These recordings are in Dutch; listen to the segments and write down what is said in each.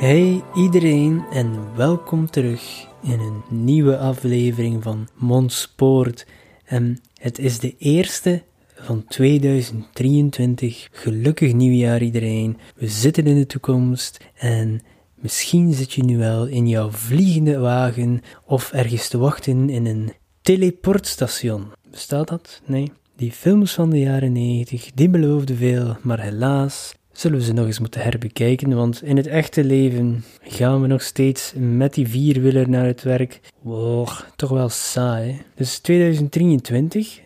Hey iedereen en welkom terug in een nieuwe aflevering van Mondspoort. En het is de eerste van 2023. Gelukkig nieuwjaar iedereen. We zitten in de toekomst en misschien zit je nu wel in jouw vliegende wagen of ergens te wachten in een teleportstation. Bestaat dat? Nee. Die films van de jaren 90, die beloofden veel, maar helaas zullen we ze nog eens moeten herbekijken, want in het echte leven gaan we nog steeds met die vierwieler naar het werk. Wow, toch wel saai. Dus 2023.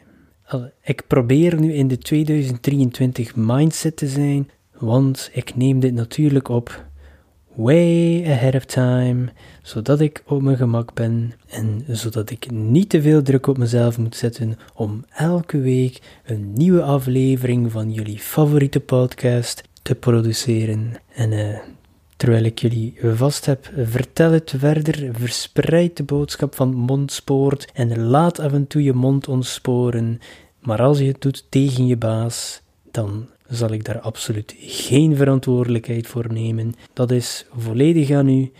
Ik probeer nu in de 2023 mindset te zijn, want ik neem dit natuurlijk op way ahead of time, zodat ik op mijn gemak ben en zodat ik niet te veel druk op mezelf moet zetten om elke week een nieuwe aflevering van jullie favoriete podcast te produceren. En uh, terwijl ik jullie vast heb, vertel het verder, verspreid de boodschap van mondspoort en laat af en toe je mond ontsporen. Maar als je het doet tegen je baas, dan zal ik daar absoluut geen verantwoordelijkheid voor nemen. Dat is volledig aan u.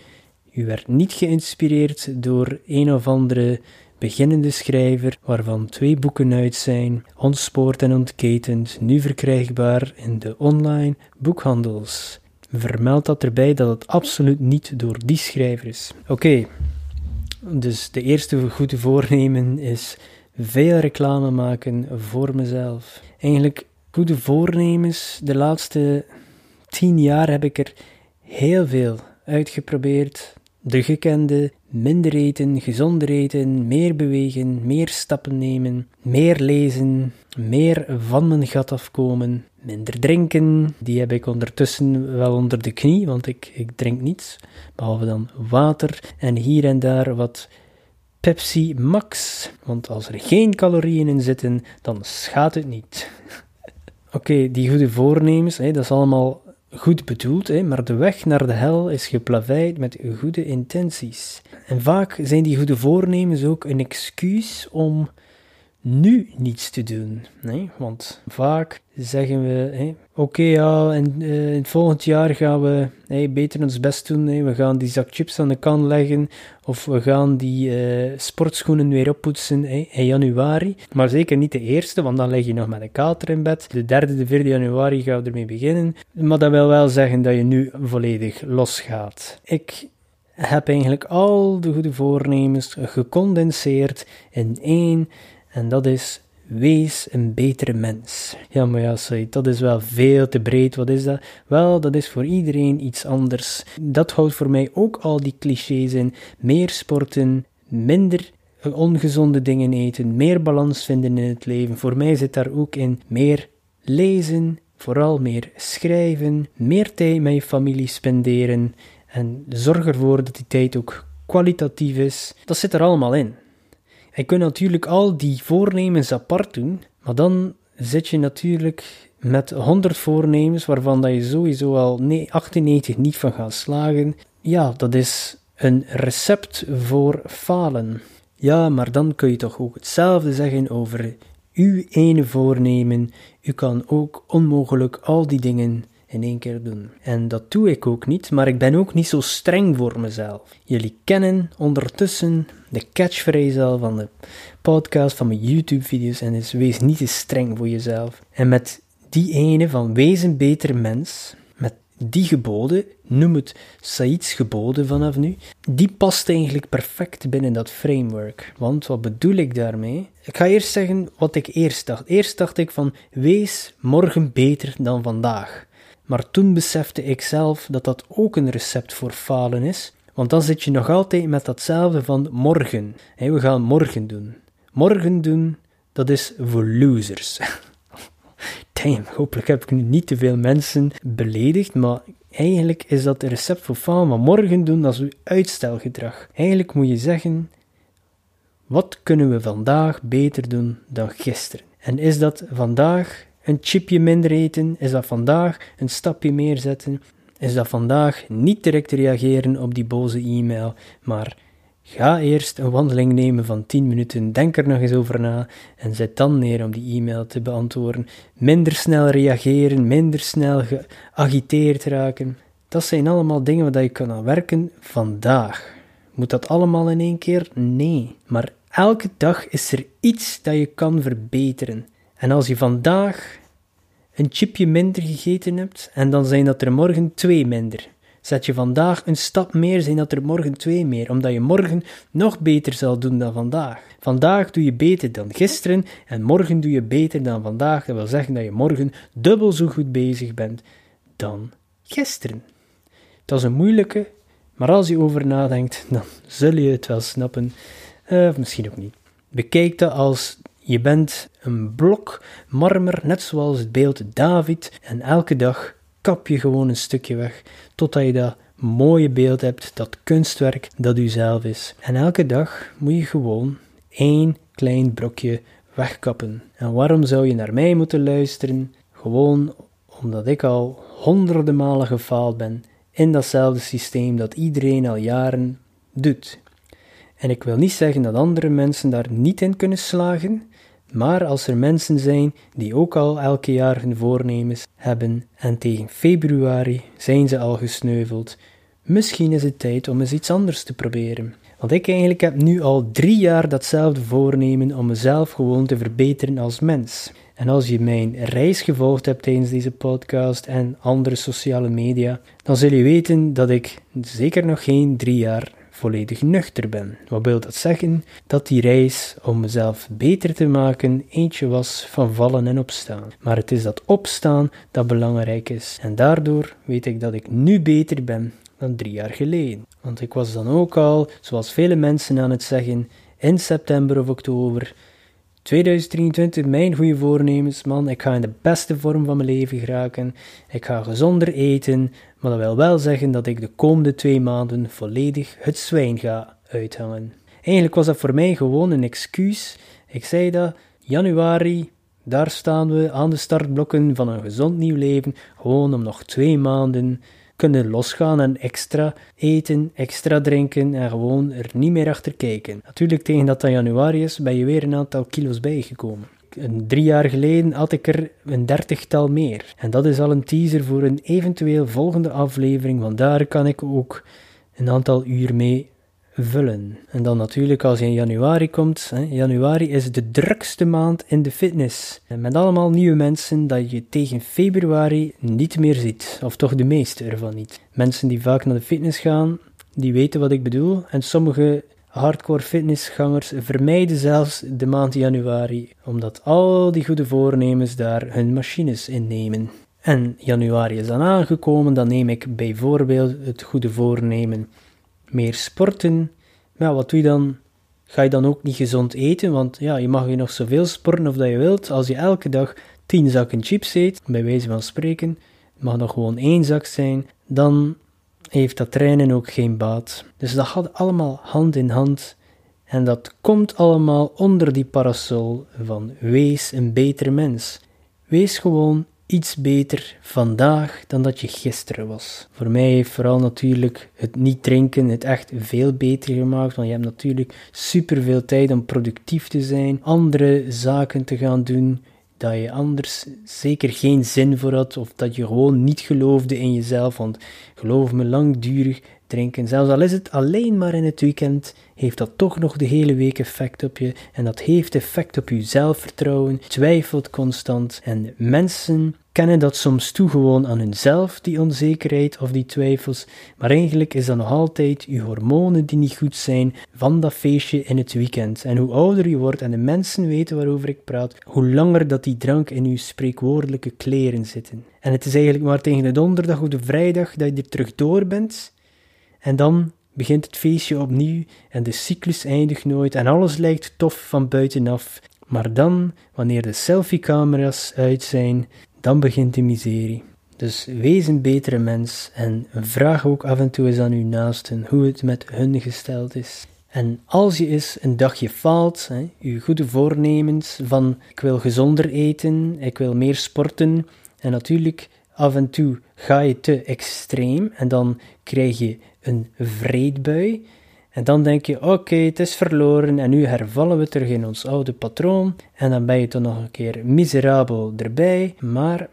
U werd niet geïnspireerd door een of andere beginnende schrijver, waarvan twee boeken uit zijn, Ontspoord en Ontketend, nu verkrijgbaar in de online boekhandels. Vermeld dat erbij dat het absoluut niet door die schrijver is. Oké, dus de eerste goede voornemen is veel reclame maken voor mezelf. Eigenlijk goede voornemens, de laatste tien jaar heb ik er heel veel uitgeprobeerd. De gekende, minder eten, gezonder eten, meer bewegen, meer stappen nemen, meer lezen, meer van mijn gat afkomen, minder drinken. Die heb ik ondertussen wel onder de knie, want ik, ik drink niets, behalve dan water en hier en daar wat Pepsi Max. Want als er geen calorieën in zitten, dan schaadt het niet. Oké, die goede voornemens, hè, dat is allemaal goed bedoeld, hè, maar de weg naar de hel is geplaveid met goede intenties. En vaak zijn die goede voornemens ook een excuus om nu niets te doen. Nee? Want vaak zeggen we: Oké, ja, en uh, in het volgend jaar gaan we beter ons best doen. We gaan die zak chips aan de kant leggen. Of we gaan die uh, sportschoenen weer oppoetsen in januari. Maar zeker niet de eerste, want dan leg je nog met een kater in bed. De derde, de vierde januari gaan we ermee beginnen. Maar dat wil wel zeggen dat je nu volledig losgaat. Ik heb eigenlijk al de goede voornemens gecondenseerd in één en dat is wees een betere mens. Ja, maar ja, sorry, dat is wel veel te breed. Wat is dat? Wel, dat is voor iedereen iets anders. Dat houdt voor mij ook al die clichés in. Meer sporten, minder ongezonde dingen eten, meer balans vinden in het leven. Voor mij zit daar ook in meer lezen, vooral meer schrijven, meer tijd met je familie spenderen en zorg ervoor dat die tijd ook kwalitatief is. Dat zit er allemaal in. Je kunt natuurlijk al die voornemens apart doen, maar dan zit je natuurlijk met 100 voornemens waarvan dat je sowieso al 98 niet van gaat slagen. Ja, dat is een recept voor falen. Ja, maar dan kun je toch ook hetzelfde zeggen over uw ene voornemen. U kan ook onmogelijk al die dingen in één keer doen. En dat doe ik ook niet, maar ik ben ook niet zo streng voor mezelf. Jullie kennen ondertussen de catchphrase al van de podcast, van mijn YouTube-video's en is wees niet te streng voor jezelf. En met die ene van wees een beter mens, met die geboden, noem het Said's geboden vanaf nu, die past eigenlijk perfect binnen dat framework. Want wat bedoel ik daarmee? Ik ga eerst zeggen wat ik eerst dacht. Eerst dacht ik van wees morgen beter dan vandaag. Maar toen besefte ik zelf dat dat ook een recept voor falen is, Want dan zit je nog altijd met datzelfde van morgen. we gaan morgen doen. Morgen doen, dat is voor losers. Damn, hopelijk heb ik nu niet te veel mensen beledigd, maar eigenlijk is dat het recept voor falen van morgen doen, dat is uitstelgedrag. Eigenlijk moet je zeggen, wat kunnen we vandaag beter doen dan gisteren? En is dat vandaag een chipje minder eten? Is dat vandaag een stapje meer zetten? Is dat vandaag niet direct reageren op die boze e-mail, maar ga eerst een wandeling nemen van 10 minuten, denk er nog eens over na en zet dan neer om die e-mail te beantwoorden. Minder snel reageren, minder snel geagiteerd raken. Dat zijn allemaal dingen waar je kan aan werken vandaag. Moet dat allemaal in één keer? Nee. Maar elke dag is er iets dat je kan verbeteren. En als je vandaag een chipje minder gegeten hebt, en dan zijn dat er morgen twee minder. Zet je vandaag een stap meer, zijn dat er morgen twee meer, omdat je morgen nog beter zal doen dan vandaag. Vandaag doe je beter dan gisteren en morgen doe je beter dan vandaag. Dat wil zeggen dat je morgen dubbel zo goed bezig bent dan gisteren. Dat is een moeilijke, maar als je over nadenkt, dan zul je het wel snappen. Uh, misschien ook niet. Bekijk dat als je bent een blok marmer, net zoals het beeld David, en elke dag kap je gewoon een stukje weg, totdat je dat mooie beeld hebt, dat kunstwerk dat u zelf is. En elke dag moet je gewoon één klein brokje wegkappen. En waarom zou je naar mij moeten luisteren? Gewoon omdat ik al honderden malen gefaald ben in datzelfde systeem dat iedereen al jaren doet. En ik wil niet zeggen dat andere mensen daar niet in kunnen slagen, maar als er mensen zijn die ook al elke jaar hun voornemens hebben en tegen februari zijn ze al gesneuveld, misschien is het tijd om eens iets anders te proberen. Want ik eigenlijk heb nu al drie jaar datzelfde voornemen om mezelf gewoon te verbeteren als mens. En als je mijn reis gevolgd hebt tijdens deze podcast en andere sociale media, dan zul je weten dat ik zeker nog geen drie jaar volledig nuchter ben. Wat wil dat zeggen? Dat die reis om mezelf beter te maken eentje was van vallen en opstaan. Maar het is dat opstaan dat belangrijk is. En daardoor weet ik dat ik nu beter ben dan drie jaar geleden. Want ik was dan ook al, zoals vele mensen aan het zeggen, in september of oktober 2023, mijn goede voornemens, man. Ik ga in de beste vorm van mijn leven geraken. Ik ga gezonder eten, maar dat wil wel zeggen dat ik de komende twee maanden volledig het zwijn ga uithangen. Eigenlijk was dat voor mij gewoon een excuus. Ik zei dat, januari, daar staan we aan de startblokken van een gezond nieuw leven, gewoon om nog twee maanden kunnen losgaan en extra eten, extra drinken en gewoon er niet meer achter kijken. Natuurlijk, tegen dat dat januari is, ben je weer een aantal kilo's bijgekomen. Drie jaar geleden had ik er een dertigtal meer. En dat is al een teaser voor een eventueel volgende aflevering, want daar kan ik ook een aantal uur mee vullen. En dan natuurlijk als je in januari komt. Hè, januari is de drukste maand in de fitness. Met allemaal nieuwe mensen dat je tegen februari niet meer ziet. Of toch de meeste ervan niet. Mensen die vaak naar de fitness gaan, die weten wat ik bedoel. En sommige hardcore fitnessgangers vermijden zelfs de maand januari, omdat al die goede voornemens daar hun machines innemen. En januari is dan aangekomen, dan neem ik bijvoorbeeld het goede voornemen meer sporten. Maar wat doe je dan? Ga je dan ook niet gezond eten? Want ja, je mag je nog zoveel sporten of dat je wilt. Als je elke dag 10 zakken chips eet, bij wijze van spreken, mag nog gewoon één zak zijn, dan heeft dat trainen ook geen baat. Dus dat gaat allemaal hand in hand. En dat komt allemaal onder die parasol van wees een beter mens. Wees gewoon iets beter vandaag dan dat je gisteren was. Voor mij heeft vooral natuurlijk het niet drinken het echt veel beter gemaakt, want je hebt natuurlijk super veel tijd om productief te zijn, andere zaken te gaan doen dat je anders zeker geen zin voor had of dat je gewoon niet geloofde in jezelf, want geloof me, langdurig drinken, zelfs al is het alleen maar in het weekend, heeft dat toch nog de hele week effect op je. En dat heeft effect op je zelfvertrouwen, twijfelt constant. En mensen kennen dat soms toe gewoon aan hunzelf, die onzekerheid of die twijfels. Maar eigenlijk is dat nog altijd je hormonen die niet goed zijn van dat feestje in het weekend. En hoe ouder je wordt en de mensen weten waarover ik praat, hoe langer dat die drank in je spreekwoordelijke kleren zitten. En het is eigenlijk maar tegen de donderdag of de vrijdag dat je er terug door bent. En dan begint het feestje opnieuw en de cyclus eindigt nooit en alles lijkt tof van buitenaf. Maar dan, wanneer de selfie-camera's uit zijn, dan begint de miserie. Dus wees een betere mens en vraag ook af en toe eens aan uw naasten hoe het met hun gesteld is. En als je eens een dagje faalt, hè, je goede voornemens van ik wil gezonder eten, ik wil meer sporten, en natuurlijk af en toe ga je te extreem en dan krijg je een vreedbui. En dan denk je, oké, het is verloren en nu hervallen we terug in ons oude patroon. En dan ben je toch nog een keer miserabel erbij. Maar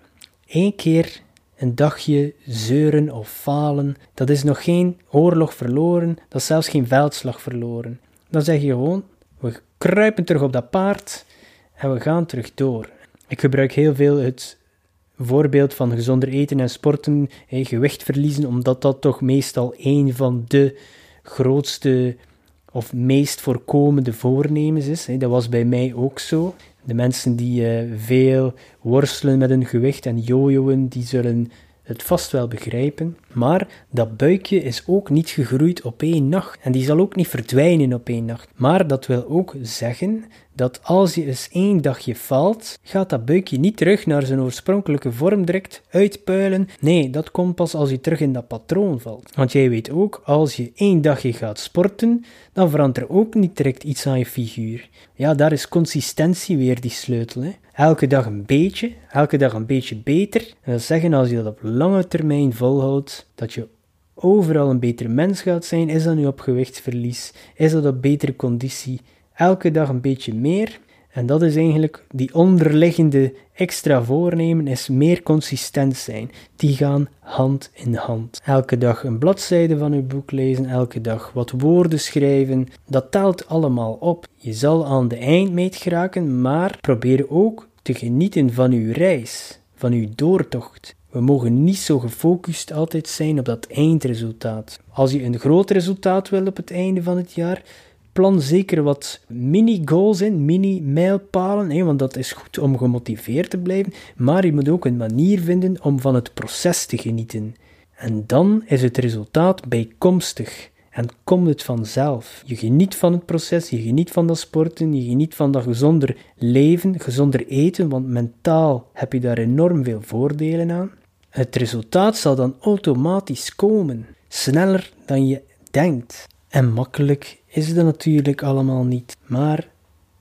één keer een dagje zeuren of falen, dat is nog geen oorlog verloren, dat is zelfs geen veldslag verloren. Dan zeg je gewoon, we kruipen terug op dat paard en we gaan terug door. Ik gebruik heel veel het voorbeeld van gezonder eten en sporten, gewicht verliezen, omdat dat toch meestal een van de grootste of meest voorkomende voornemens is. Dat was bij mij ook zo. De mensen die uh, veel worstelen met hun gewicht en jojoen, die zullen het vast wel begrijpen. Maar dat buikje is ook niet gegroeid op één nacht. En die zal ook niet verdwijnen op één nacht. Maar dat wil ook zeggen dat als je eens één dagje valt, gaat dat buikje niet terug naar zijn oorspronkelijke vorm direct uitpuilen. Nee, dat komt pas als je terug in dat patroon valt. Want jij weet ook, als je één dagje gaat sporten, dan verandert er ook niet direct iets aan je figuur. Ja, daar is consistentie weer die sleutel. Hè? Elke dag een beetje, elke dag een beetje beter. Dat wil zeggen, als je dat op lange termijn volhoudt, dat je overal een betere mens gaat zijn. Is dat nu op gewichtsverlies? Is dat op betere conditie? elke dag een beetje meer. En dat is eigenlijk die onderliggende extra voornemen, is meer consistent zijn. Die gaan hand in hand. Elke dag een bladzijde van uw boek lezen, elke dag wat woorden schrijven. Dat telt allemaal op. Je zal aan de eindmeet geraken, maar probeer ook te genieten van uw reis, van uw doortocht. We mogen niet zo gefocust altijd zijn op dat eindresultaat. Als je een groot resultaat wil op het einde van het jaar, plan zeker wat mini-goals in, mini-mijlpalen, want dat is goed om gemotiveerd te blijven, maar je moet ook een manier vinden om van het proces te genieten. En dan is het resultaat bijkomstig en komt het vanzelf. Je geniet van het proces, je geniet van dat sporten, je geniet van dat gezonder leven, gezonder eten, want mentaal heb je daar enorm veel voordelen aan. Het resultaat zal dan automatisch komen, sneller dan je denkt. En makkelijk is dat natuurlijk allemaal niet. Maar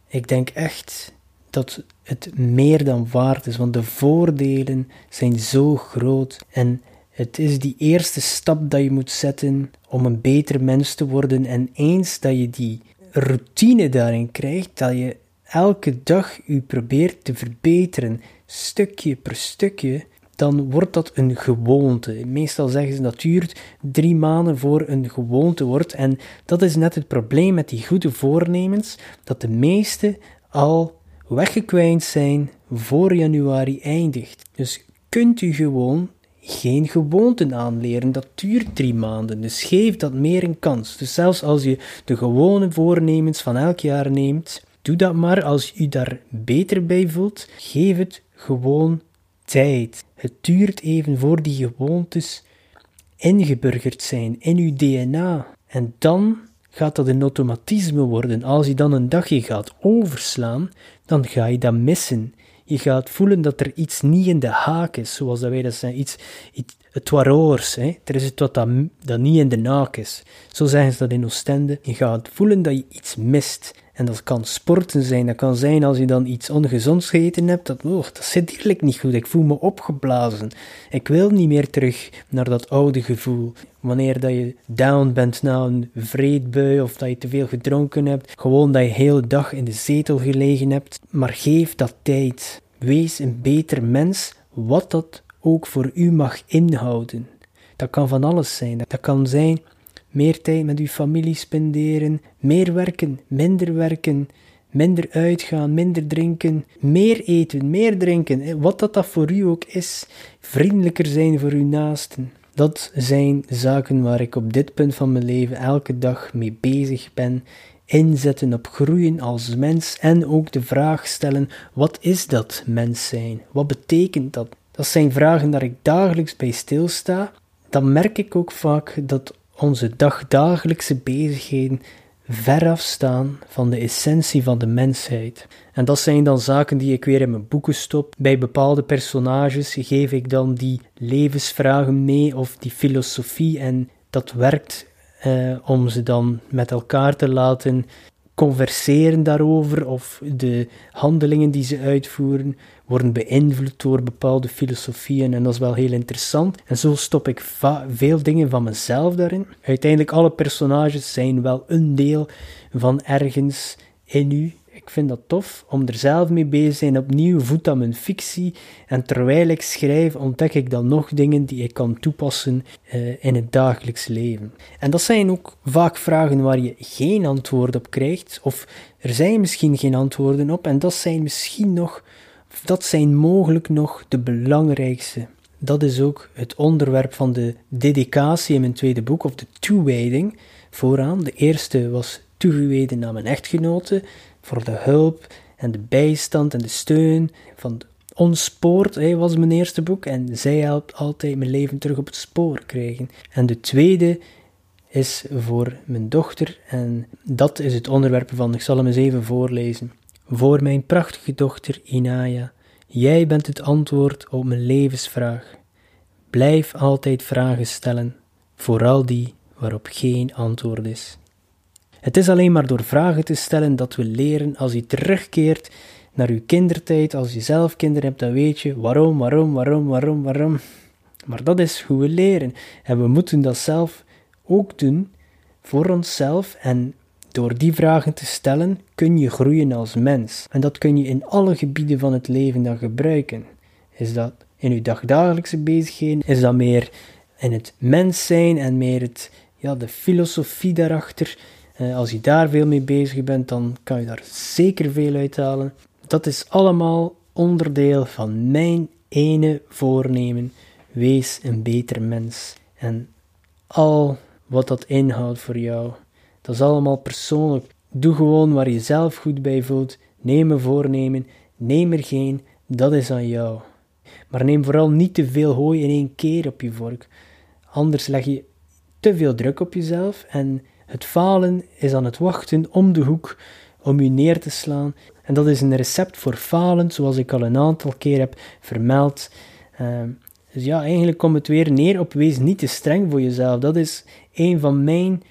ik denk echt dat het meer dan waard is, want de voordelen zijn zo groot. En het is die eerste stap dat je moet zetten om een beter mens te worden. En eens dat je die routine daarin krijgt, dat je elke dag je probeert te verbeteren, stukje per stukje, dan wordt dat een gewoonte. Meestal zeggen ze dat duurt drie maanden voor een gewoonte wordt. En dat is net het probleem met die goede voornemens, dat de meeste al weggekwijnd zijn voor januari eindigt. Dus kunt u gewoon geen gewoonten aanleren. Dat duurt drie maanden. Dus geef dat meer een kans. Dus zelfs als je de gewone voornemens van elk jaar neemt, doe dat maar als je daar beter bij voelt. Geef het gewoon Het duurt even voor die gewoontes ingeburgerd zijn in uw DNA. En dan gaat dat een automatisme worden. Als je dan een dagje gaat overslaan, dan ga je dat missen. Je gaat voelen dat er iets niet in de haak is, zoals dat wij dat zijn, iets, iets het waroors, hè. er is iets wat dat, niet in de haak is. Zo zeggen ze dat in Oostende. Je gaat voelen dat je iets mist. En dat kan sporten zijn, dat kan zijn als je dan iets ongezonds gegeten hebt, dat, oh, dat zit eerlijk niet goed, ik voel me opgeblazen. Ik wil niet meer terug naar dat oude gevoel. Wanneer dat je down bent na een vreedbui of dat je te veel gedronken hebt, gewoon dat je de hele dag in de zetel gelegen hebt, maar geef dat tijd. Wees een beter mens, wat dat ook voor u mag inhouden. Dat kan van alles zijn. Dat kan zijn meer tijd met uw familie spenderen, meer werken, minder werken, minder uitgaan, minder drinken, meer eten, meer drinken, wat dat, dat voor u ook is, vriendelijker zijn voor uw naasten. Dat zijn zaken waar ik op dit punt van mijn leven elke dag mee bezig ben. Inzetten op groeien als mens en ook de vraag stellen: wat is dat mens zijn? Wat betekent dat? Dat zijn vragen waar ik dagelijks bij stilsta. Dan merk ik ook vaak dat onze dagdagelijkse bezigheden ver afstaan van de essentie van de mensheid. En dat zijn dan zaken die ik weer in mijn boeken stop. Bij bepaalde personages geef ik dan die levensvragen mee of die filosofie en dat werkt eh, om ze dan met elkaar te laten converseren daarover of de handelingen die ze uitvoeren worden beïnvloed door bepaalde filosofieën en dat is wel heel interessant. En zo stop ik veel dingen van mezelf daarin. Uiteindelijk, alle personages zijn wel een deel van ergens in u ik vind dat tof om er zelf mee bezig te zijn. Opnieuw voedt dat mijn fictie. En terwijl ik schrijf, ontdek ik dan nog dingen die ik kan toepassen uh, in het dagelijks leven. En dat zijn ook vaak vragen waar je geen antwoord op krijgt. Of er zijn misschien geen antwoorden op. En dat zijn misschien nog, dat zijn mogelijk nog de belangrijkste. Dat is ook het onderwerp van de dedicatie in mijn tweede boek, of de toewijding vooraan. De eerste was toegewijden naar mijn echtgenote voor de hulp en de bijstand en de steun van ons spoor, was mijn eerste boek en zij helpt altijd mijn leven terug op het spoor krijgen. En de tweede is voor mijn dochter en dat is het onderwerp van, ik zal hem eens even voorlezen. Voor mijn prachtige dochter Inaya, jij bent het antwoord op mijn levensvraag. Blijf altijd vragen stellen, vooral die waarop geen antwoord is. Het is alleen maar door vragen te stellen dat we leren als je terugkeert naar uw kindertijd, als je zelf kinderen hebt, dan weet je waarom, waarom, waarom, waarom, waarom. Maar dat is hoe we leren. En we moeten dat zelf ook doen voor onszelf. En door die vragen te stellen kun je groeien als mens. En dat kun je in alle gebieden van het leven dan gebruiken. Is dat in uw dagdagelijkse bezigheden? Is dat meer in het mens zijn en meer het, ja, de filosofie daarachter? Eh, als je daar veel mee bezig bent, dan kan je daar zeker veel uithalen. Dat is allemaal onderdeel van mijn ene voornemen. Wees een beter mens. En al wat dat inhoudt voor jou, dat is allemaal persoonlijk. Doe gewoon waar je zelf goed bij voelt. Neem een voornemen, neem er geen, dat is aan jou. Maar neem vooral niet te veel hooi in één keer op je vork. Anders leg je te veel druk op jezelf en het falen is aan het wachten om de hoek om u neer te slaan. En dat is een recept voor falen, zoals ik al een aantal keer heb vermeld. Ehm, dus ja, eigenlijk komt het weer neer op wees niet te streng voor jezelf. Dat is een van mijn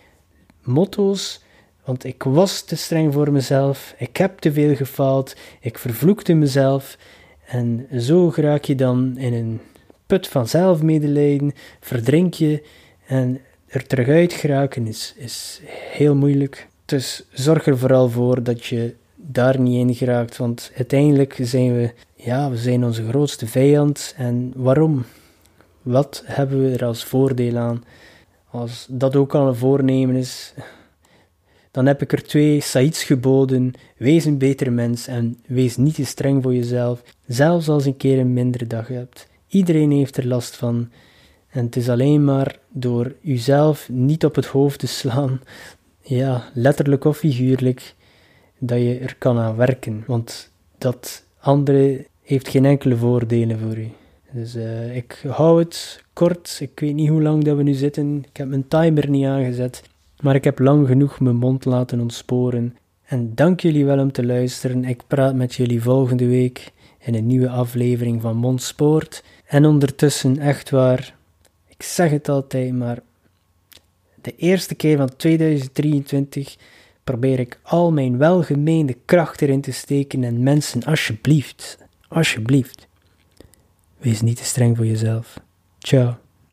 motto's. Want ik was te streng voor mezelf. Ik heb te veel gefaald. Ik vervloekte mezelf. En zo raak je dan in een put van zelfmedelijden. Verdrink je. En er terug uit geraken is, is heel moeilijk. Dus zorg er vooral voor dat je daar niet in geraakt, want uiteindelijk zijn we, ja, we zijn onze grootste vijand. En waarom? Wat hebben we er als voordeel aan? Als dat ook al een voornemen is, dan heb ik er twee Saids geboden. Wees een beter mens en wees niet te streng voor jezelf, zelfs als je een keer een mindere dag hebt. Iedereen heeft er last van. En het is alleen maar door uzelf niet op het hoofd te slaan, ja, letterlijk of figuurlijk, dat je er kan aan werken. Want dat andere heeft geen enkele voordelen voor u. Dus uh, ik hou het kort. Ik weet niet hoe lang dat we nu zitten. Ik heb mijn timer niet aangezet. Maar ik heb lang genoeg mijn mond laten ontsporen. En dank jullie wel om te luisteren. Ik praat met jullie volgende week in een nieuwe aflevering van Mondspoort. En ondertussen, echt waar, ik zeg het altijd, maar de eerste keer van 2023 probeer ik al mijn welgemeende kracht erin te steken en mensen, alsjeblieft, alsjeblieft, wees niet te streng voor jezelf. Ciao.